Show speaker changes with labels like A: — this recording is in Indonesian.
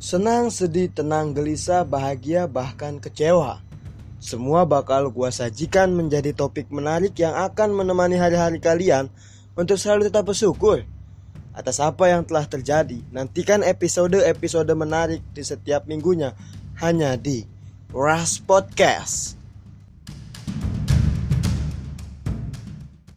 A: Senang, sedih, tenang, gelisah, bahagia, bahkan kecewa. Semua bakal gua sajikan menjadi topik menarik yang akan menemani hari-hari kalian untuk selalu tetap bersyukur atas apa yang telah terjadi. Nantikan episode-episode menarik di setiap minggunya hanya di Ras Podcast.